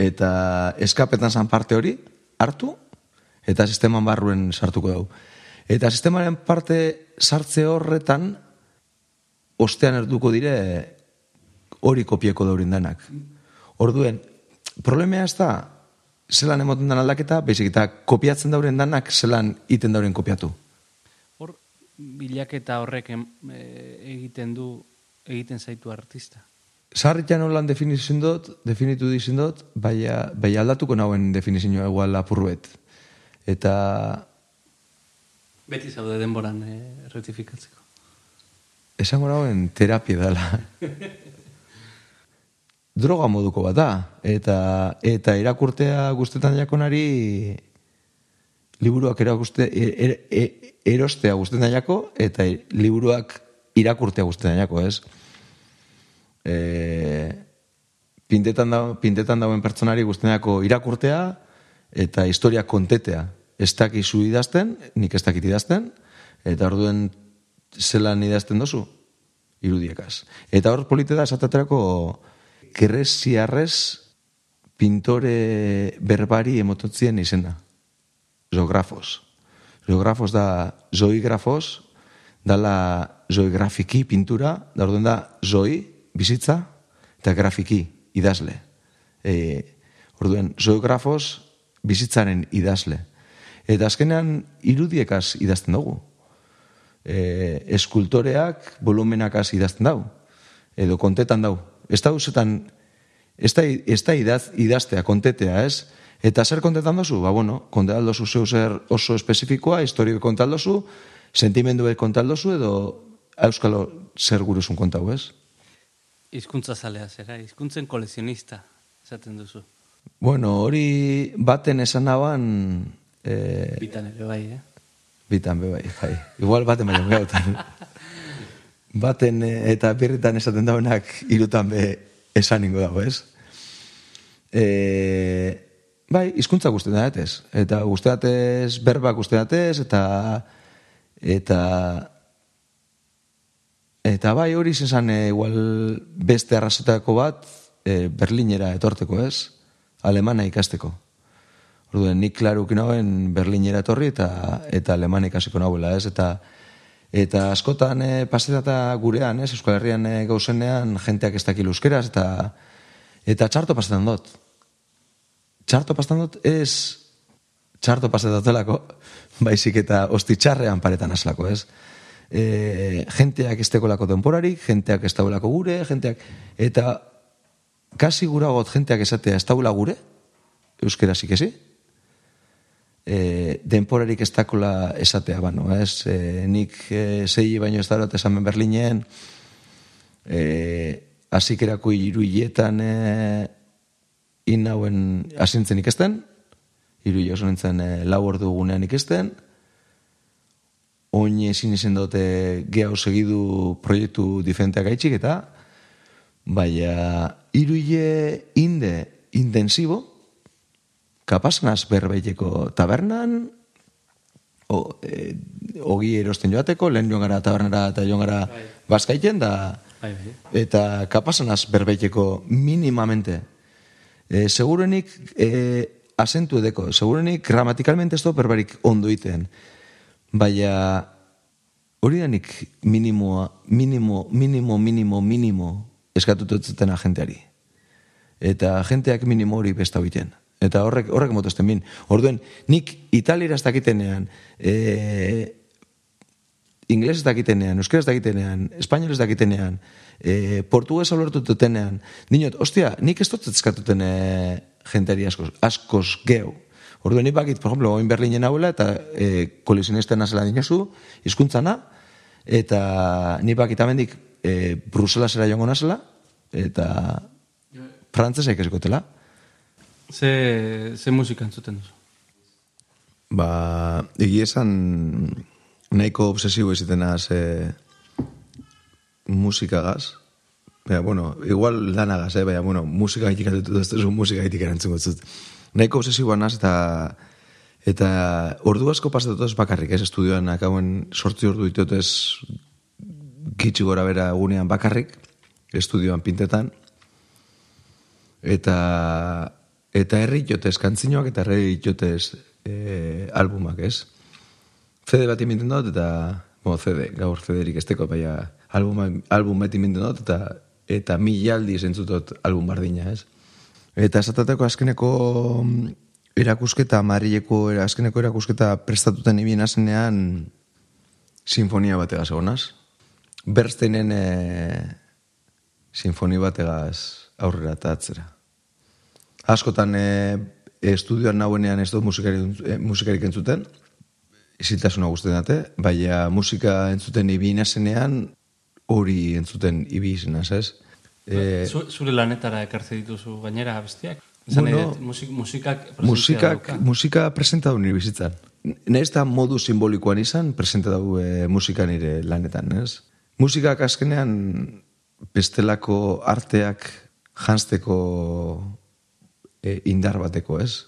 Speaker 2: eta eskapetan zan parte hori hartu, eta sisteman barruen sartuko dau. Eta sistemaren parte sartze horretan, ostean erduko dire hori kopieko daurin danak. Orduen, problemea ez da, zelan emoten dan aldaketa, baizik eta kopiatzen dauren danak zelan iten dauren kopiatu.
Speaker 3: Hor, bilaketa horrek em, e, egiten du, egiten zaitu artista.
Speaker 2: Sarritan holan definizien dut, definitu dizin dut, baina, baina aldatuko nauen definizioa igual apurruet. Eta
Speaker 3: Beti zaude denboran e, retifikatzeko.
Speaker 2: esango nauen terapia dela. Droga moduko bat da. Eta, eta irakurtea guztetan jakonari liburuak erakuste, er, er, erostea guztetan jako, eta liburuak irakurtea guztetan jako, ez? E, pintetan, da, pintetan dauen pertsonari guztenako irakurtea eta historia kontetea. Ez dakizu idazten, nik ez dakit idazten, eta orduen zelan idazten dozu, irudiekaz. Eta hor polite da, esateterako kresiarrez pintore berbari emototzien izena. Zoografos. Zoografos da zoigrafos, dala zoigrafiki pintura, da orduen da zoi, bizitza, eta grafiki, idazle. E, orduen, zoografos, bizitzaren idazle. Eta azkenean irudiekaz idazten dugu. E, eskultoreak volumenakaz idazten dau. Edo kontetan dau. Ez da usetan, ez da, ez da idaz, idaztea, kontetea, ez? Eta zer kontetan dozu? Ba, bueno, kontetan dozu zeu zer oso espezifikoa, historio kontal dozu, sentimendu kontal dozu, edo euskalo zer guruzun kontau, ez?
Speaker 3: Hizkuntza zalea zera, hizkuntzen kolezionista, esaten duzu.
Speaker 2: Bueno, hori baten esan naban, eh,
Speaker 3: Bitan ere bai, eh?
Speaker 2: bitan be bai, bai. Igual baten baino gautan. baten eh, eta birritan esaten daunak irutan be esan ingo dago, ez? E, bai, hizkuntza guzti datez. Eta guzti datez, berbak guzti datez, eta eta eta bai hori izan e, igual beste arrazotako bat e, Berlinera etorteko, ez? Alemana ikasteko. Orduen, nik klarukin hauen Berlinera etorri eta eta alemana ikasiko nahuela, ez? Eta eta askotan e, pasetata gurean, ez? Euskal Herrian e, gauzenean jenteak ez dakil euskeraz eta eta txarto pasetan dut. Txarto pasetan dut ez txarto pasatatelako, baizik eta ostitxarrean paretan aslako, ez? E, jenteak ez tekolako denporarik, jenteak ez daulako gure, jenteak, eta kasi guragot jenteak esatea ez daula gure, euskera ikesi, e, denporarik ez dakola esatea, bano, ez? E, nik e, zei baino ez darot esamen Berlinen, e, asikerako iru hiletan e, in hauen asintzen ikesten, iru oso nintzen e, lau ordu gunean ikesten, oin ezin izen dute geha segidu proiektu diferenteak gaitxik eta baina iruile inde intensibo kapasnaz berbeiteko tabernan o, e, ogi erosten joateko, lehen joan gara tabernara eta joan gara bazkaiten da
Speaker 3: Bai, bai.
Speaker 2: eta kapasnaz berbeiteko minimamente e, segurenik e, asentu edeko, segurenik gramatikalmente ez do berbarik ondo iten baina hori da nik minimoa, minimo, minimo, minimo, minimo eskatutu zuten agenteari. Eta agenteak minimo hori besta egiten. Eta horrek, horrek motozten bin. Orduen, nik italira ez dakitenean, e, ingles ez dakitenean, euskera ez dakitenean, espainol ez dakitenean, e, portugues alertu dutenean, dinot, ostia, nik ez dut eskatuten e, jenteari askoz, askoz geu. Orduen, nik bakit, por ejemplo, oin Berlinen hauela, eta e, kolizionisten nazela dinosu, hizkuntzana, eta nik bakit amendik e, Bruselasera joango nazela, eta frantzesa ikeskotela.
Speaker 3: Ze, ze musika entzuten duzu?
Speaker 2: Ba, egia esan nahiko obsesibo izitena ze musikagaz. Baina, bueno, igual lanagaz, eh? baina, bueno, musika gaitik atutu duzu musika gaitik erantzun gotzut. Nahiko obsesiboa naz eta eta ordu asko pasatu ez bakarrik, ez estudioan akauen sortzi ordu ditut ez gitxi gora bera egunean bakarrik, estudioan pintetan, eta eta herri jotez kantzinoak eta herri jotez e, albumak, ez? CD bat iminten dut eta, bueno, CD, gaur CD-erik esteko, baina albuma, album bat iminten dut eta eta milaldi zentzutot album bardina, ez? Eta esatateko azkeneko mm, erakusketa, Marileko azkeneko erakusketa prestatuten ibien azenean sinfonia bategaz egonaz. Berstenen e, sinfoni bategaz aurrera eta. Askotan e, estudioan nauenean ez dut musikari, e, musikarik entzuten, isiltasuna guztien date, baina musika entzuten ibi nazenean hori entzuten ibi izenaz, ez? E,
Speaker 3: Zu, zure lanetara ekartze dituzu gainera bestiak? Esan
Speaker 2: Bueno,
Speaker 3: dut, musik, musikak
Speaker 2: musikak, musika presenta du nire bizitzan. Naiz da modu simbolikoan izan, presenta du e, musika nire lanetan, ez? Musikak azkenean bestelako arteak jansteko e, indar bateko, ez?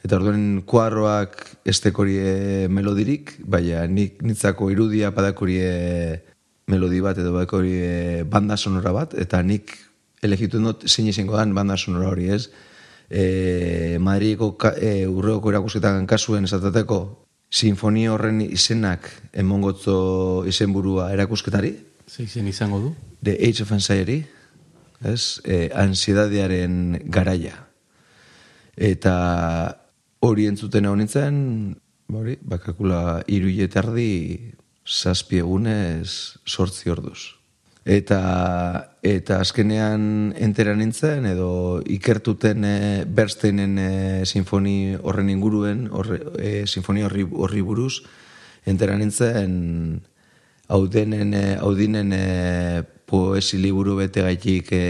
Speaker 2: Eta orduen kuarroak estekorie melodirik, baina nik nitzako irudia badakorie melodi bat edo badakorie banda sonora bat, eta nik elegitu dut zein izango dan banda sonora hori, ez? E, Madrideko ka, e, urreoko erakusketan kasuen esatateko sinfonia horren izenak emongotzo izenburua erakusketari,
Speaker 3: Ze izen izango du?
Speaker 2: The Age of Anxiety, ez? E, ansiedadiaren garaia. Eta hori entzuten hau nintzen, ba hori, bakakula iruile terdi zazpi egunez sortzi orduz. Eta, eta azkenean entera nintzen, edo ikertuten e, Bernsteinen e, sinfoni horren inguruen, horre, e, sinfonia horri, horri buruz, entera nintzen, haudenen, haudinen e, poesi liburu bete gaitik e,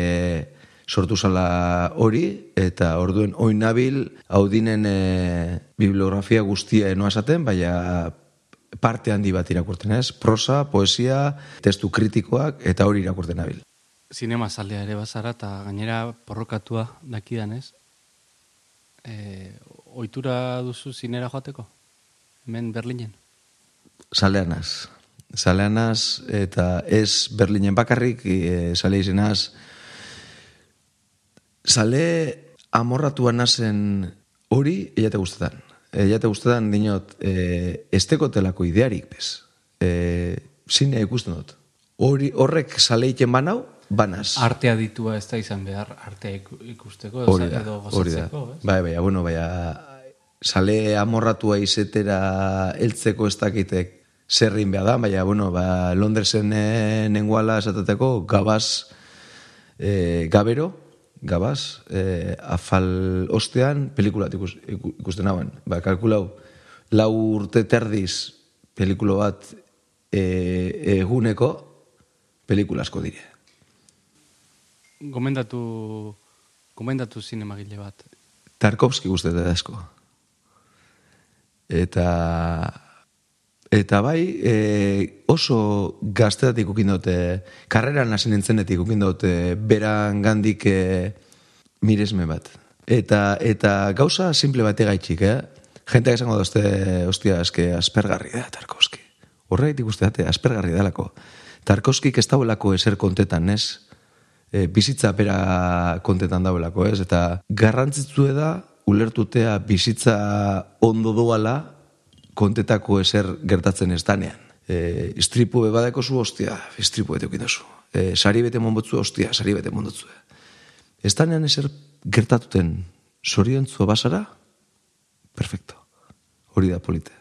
Speaker 2: sortu zala hori, eta orduen oin nabil haudinen e, bibliografia guztia enoa esaten, baina parte handi bat irakurten ez, prosa, poesia, testu kritikoak, eta hori irakurten nabil.
Speaker 3: Zinema zaldea ere bazara eta gainera porrokatua dakidan ez? E, oitura duzu zinera joateko? Hemen Berlinen?
Speaker 2: Saleanaz. Saleanaz, eta ez Berlinen bakarrik, e, sale izenaz, sale amorratua nazen hori, eiate guztetan. Eiate guztetan, dinot, e, esteko telako idearik, bez. E, zinea ikusten dut. Hori, horrek sale iten banau, banaz.
Speaker 3: Artea ditua ez da izan behar, artea iku- ikusteko
Speaker 2: Hori da,
Speaker 3: edo
Speaker 2: hori da. Bai, bai, bueno, bai, sale amorratua izetera heltzeko ez dakitek zerrin behar da, baina, bueno, ba, Londresen e, nenguala esatateko gabaz, e, gabero, gabaz, e, afal ostean pelikulat ikus, iku- ikusten hauen. Ba, kalkulau, lau urte terdiz pelikulo bat e, eguneko pelikula asko dire.
Speaker 3: Gomendatu komendatu zinemagile bat.
Speaker 2: Tarkovski guztet da asko. Eta eta bai, e, oso gazteatik ukin dute, karreran hasi nintzenetik ukin dute beran gandik e, miresme bat. Eta, eta gauza simple bate gaitxik, eh? Jenteak esango dozte, ostia, eske aspergarri da, Tarkovski. Horreitik uste date, aspergarri dalako. Tarkovskik ez dauelako eser kontetan, ez? E, bizitza bera kontetan dauelako, ez? Eta garrantzitzu da, ulertutea bizitza ondo doala kontetako eser gertatzen ez danean. E, istripu bebadeko zu, ostia, istripu bete okindazu. E, sari bete monbotzu, ostia, sari bete mondotzu. Ez danean eser gertatuten zoriontzua basara, perfecto. Hori da polite.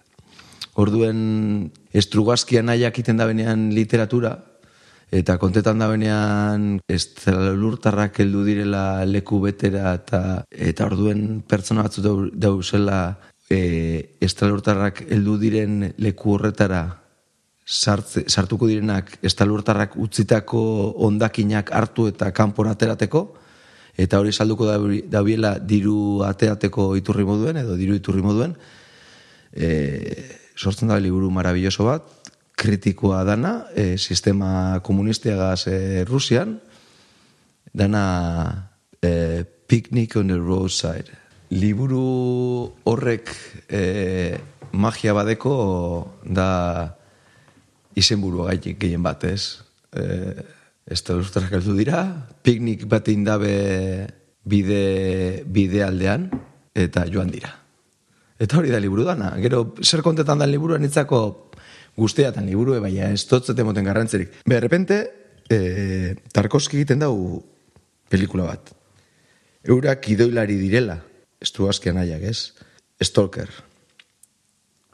Speaker 2: Orduen estrugazkian nahiak iten da benean literatura, eta kontetan da benean estralurtarrak heldu direla leku betera, eta, eta orduen pertsona batzu dau- dauzela e, estralurtarrak heldu diren leku horretara sartze, sartuko direnak estalurtarrak utzitako ondakinak hartu eta kanpora aterateko, eta hori salduko dabi- dabiela diru ateateko iturri moduen, edo diru iturri moduen, e, sortzen da liburu marabilloso bat, kritikoa dana, e, sistema komunistiagaz e, Rusian, dana e, Picnic on the Roadside. Liburu horrek e, magia badeko da izenburua gaitik gehien bat, ez? E, ez da heldu dira, piknik bat indabe bide, bide aldean, eta joan dira. Eta hori da liburu dana. Gero, zer kontetan da liburua nitzako guztiatan liburu, baina ez totzete moten garrantzerik. De repente, e, Tarkovski egiten dau pelikula bat. Eurak idoilari direla, estruazkian aiak, ez? Stalker.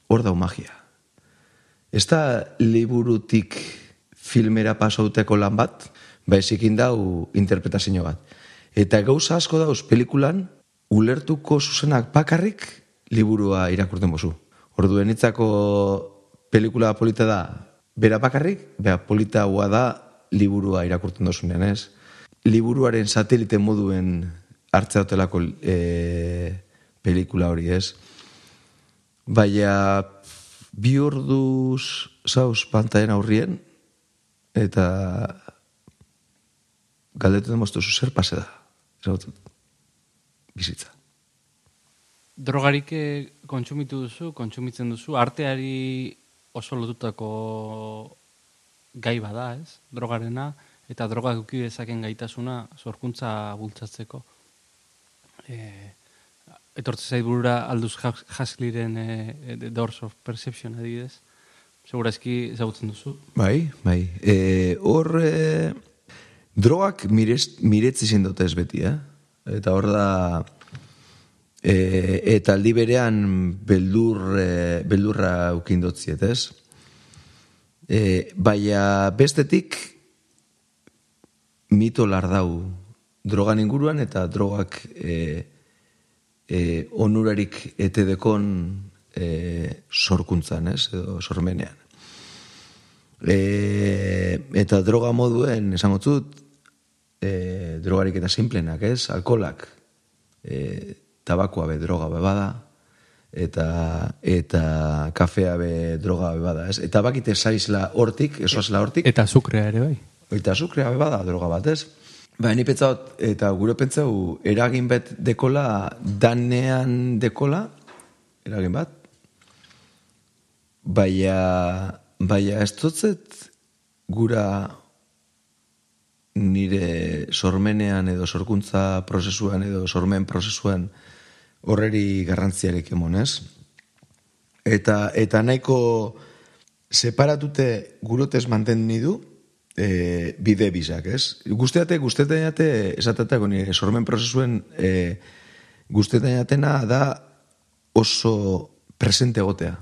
Speaker 2: Hor dau magia. Ez da liburutik filmera pasauteko lan bat, baizik indau interpretazio bat. Eta gauza asko dauz pelikulan, ulertuko zuzenak bakarrik liburua irakurten bozu. Orduen itzako pelikula polita da, bera bakarrik, bera polita da liburua irakurten dozunean, ez? Liburuaren satelite moduen hartzea hotelako e, pelikula hori, ez? Baina bi orduz zauz pantaen aurrien, eta galdetu demoztu zer pase da. Ezagutzen, bizitza.
Speaker 3: Drogarik eh, kontsumitu duzu, kontsumitzen duzu, arteari oso lotutako gai bada, ez? Drogarena, eta droga eduki dezaken gaitasuna sorkuntza bultzatzeko. E, etortze zait burura Hux- Huxleyren e, The Doors of Perception adibidez. Segurazki ezagutzen duzu.
Speaker 2: Bai, bai. E, hor, e, mirez, miretzi zindote ez beti, eh? Eta hor da, e, eta aldi berean beldur, e, beldurra ukindotziet, ez? E, baina bestetik mito lardau drogan inguruan eta drogak e, e, onurarik etedekon e, sorkuntzan, ez? Edo sormenean. E, eta droga moduen, esango zut, e, drogarik eta simplenak, ez? Alkolak, e, tabakoa be droga be bada, eta, eta kafea be droga be bada, ez? Eta bakite saizla hortik, esoazla hortik,
Speaker 3: Eta azukrea ere bai.
Speaker 2: Eta azukrea be bada droga bat, ez? Ba, ni pentsaut, eta gure pentsau, eragin bet dekola, danean dekola, eragin bat, baina, baina ez dutzet gura nire sormenean edo sorkuntza prozesuan edo sormen prozesuan horreri garrantziarek emon, ez? Eta, eta nahiko separatute gurotez manten nidu, e, bide bizak, ez? Guzteate, guztetate, esatatako nire sormen prozesuen e, guztetatena da oso presente egotea.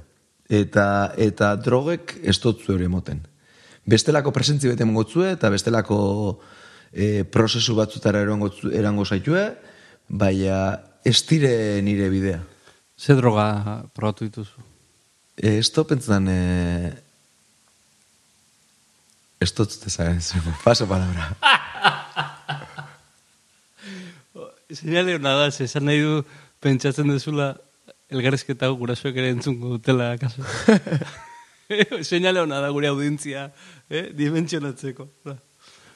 Speaker 2: Eta, eta drogek ez dotzu hori emoten. Bestelako presentzi bete mongotzue, eta bestelako e, prozesu batzutara erango, erango zaitue, baina ez dire nire bidea.
Speaker 3: Ze droga probatu dituzu?
Speaker 2: E, ez to pentsan, e, dut zute zagen, paso palabra.
Speaker 3: Seinale hona da, esan nahi du pentsatzen dezula elgarrezketa hau gurasoek ere entzungo dutela kaso. Seinale hona da gure audientzia, eh? dimentsionatzeko. Da.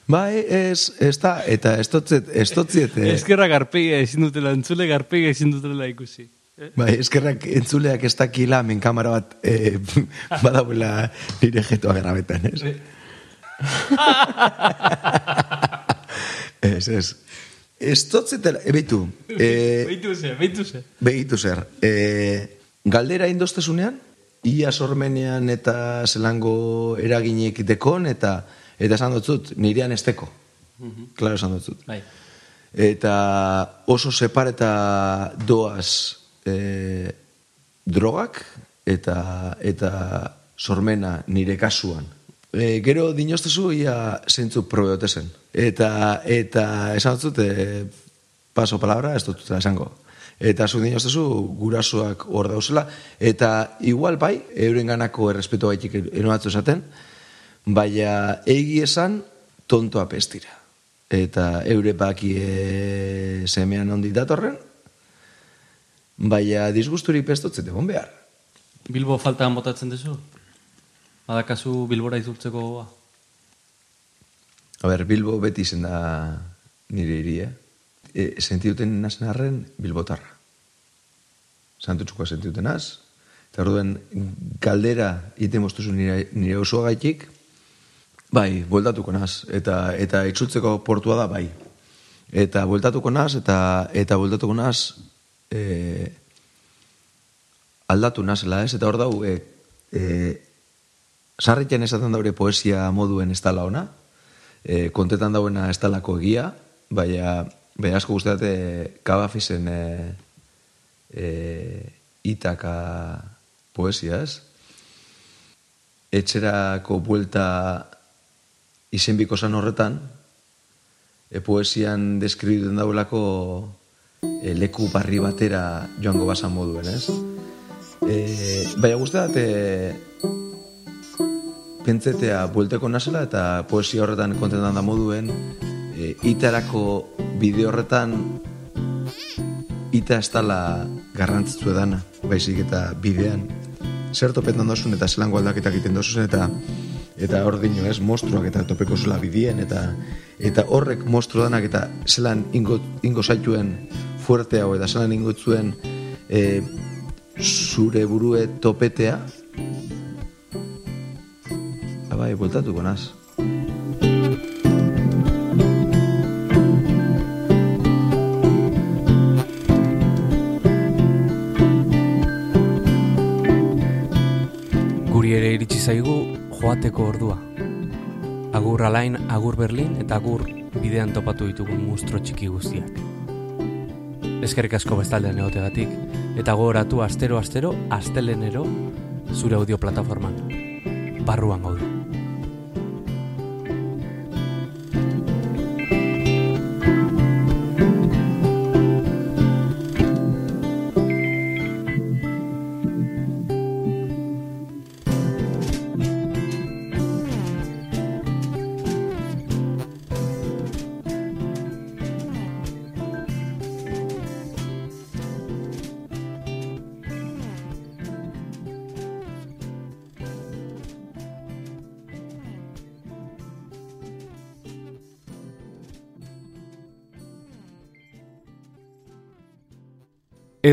Speaker 2: Bai, ez, ez da, eta ez dotzet, ez dotzet, eh,
Speaker 3: Ezkerra garpegia ezin dutela, entzule garpegia ezin dutela ikusi.
Speaker 2: bai, eskerrak entzuleak ez dakila men kamera bat eh, badauela nire jetoa grabetan, ez? ez, ez. Ez dotzetela, ebeitu, eh,
Speaker 3: Beitu ze, beitu ze.
Speaker 2: Begitu zer, e, galdera indoztezunean, ia sormenean eta zelango eraginik dekon, eta eta esan dutzut, nirean esteko. Klaro esan dutzut.
Speaker 3: Bai.
Speaker 2: Eta oso separeta doaz e, drogak eta eta sormena nire kasuan. E, gero dinoztezu ia zentzu probeote zen. Eta, eta esan dutzut, e, paso palabra, ez dut esango. Eta zu dinoztezu gurasoak hor dauzela, eta igual bai, euren ganako errespetu baitik enoatzu esaten, baina egi esan tontoa pestira. Eta eure baki e, semean ondi datorren, baina disgusturik pestotzet egon behar.
Speaker 3: Bilbo faltan botatzen duzu? Badakazu Bilbora izurtzeko gogoa?
Speaker 2: A ber, Bilbo beti zen da nire iria. E, sentiuten nazen arren Bilbotarra. Santutxukoa sentiuten naz. Eta orduen galdera ite moztuzu nire, nire osoa gaitik, bai, bueltatuko naz. Eta, eta itzultzeko portua da, bai. Eta bueltatuko naz, eta, eta bueltatuko naz, e, aldatu nazela, ez? Eta hor dau, e, e, sarritzen esaten daure poesia moduen ez dala ona, e, kontetan dauena ez dalako egia, baina, baina asko guztiate kabafisen e, e, itaka poesia, ez? Etxerako buelta izenbiko zan horretan, e, poesian deskribiten dauelako e, leku barri batera joango basan moduen, ez? E, baina guztiat, e, pentsetea buelteko nazela eta poesia horretan kontentan da moduen e, itarako bideo horretan ita ez dala garrantzitzu edana, baizik eta bidean. Zer topetan dozun eta zelango aldaketak egiten dozun eta eta hor dino ez, monstruak eta topeko zula bidien eta eta horrek monstru danak eta zelan ingo, ingo zaituen fuerte hau eta zelan ingo zuen e, zure burue topetea bai, bueltatuko naz.
Speaker 1: Guri ere iritsi zaigu joateko ordua. Agur alain, agur Berlin eta agur bidean topatu ditugun mustro txiki guztiak. Eskerrik asko bestaldean egotegatik eta gogoratu astero astero astelenero zure audio plataforman. Barruan gaude.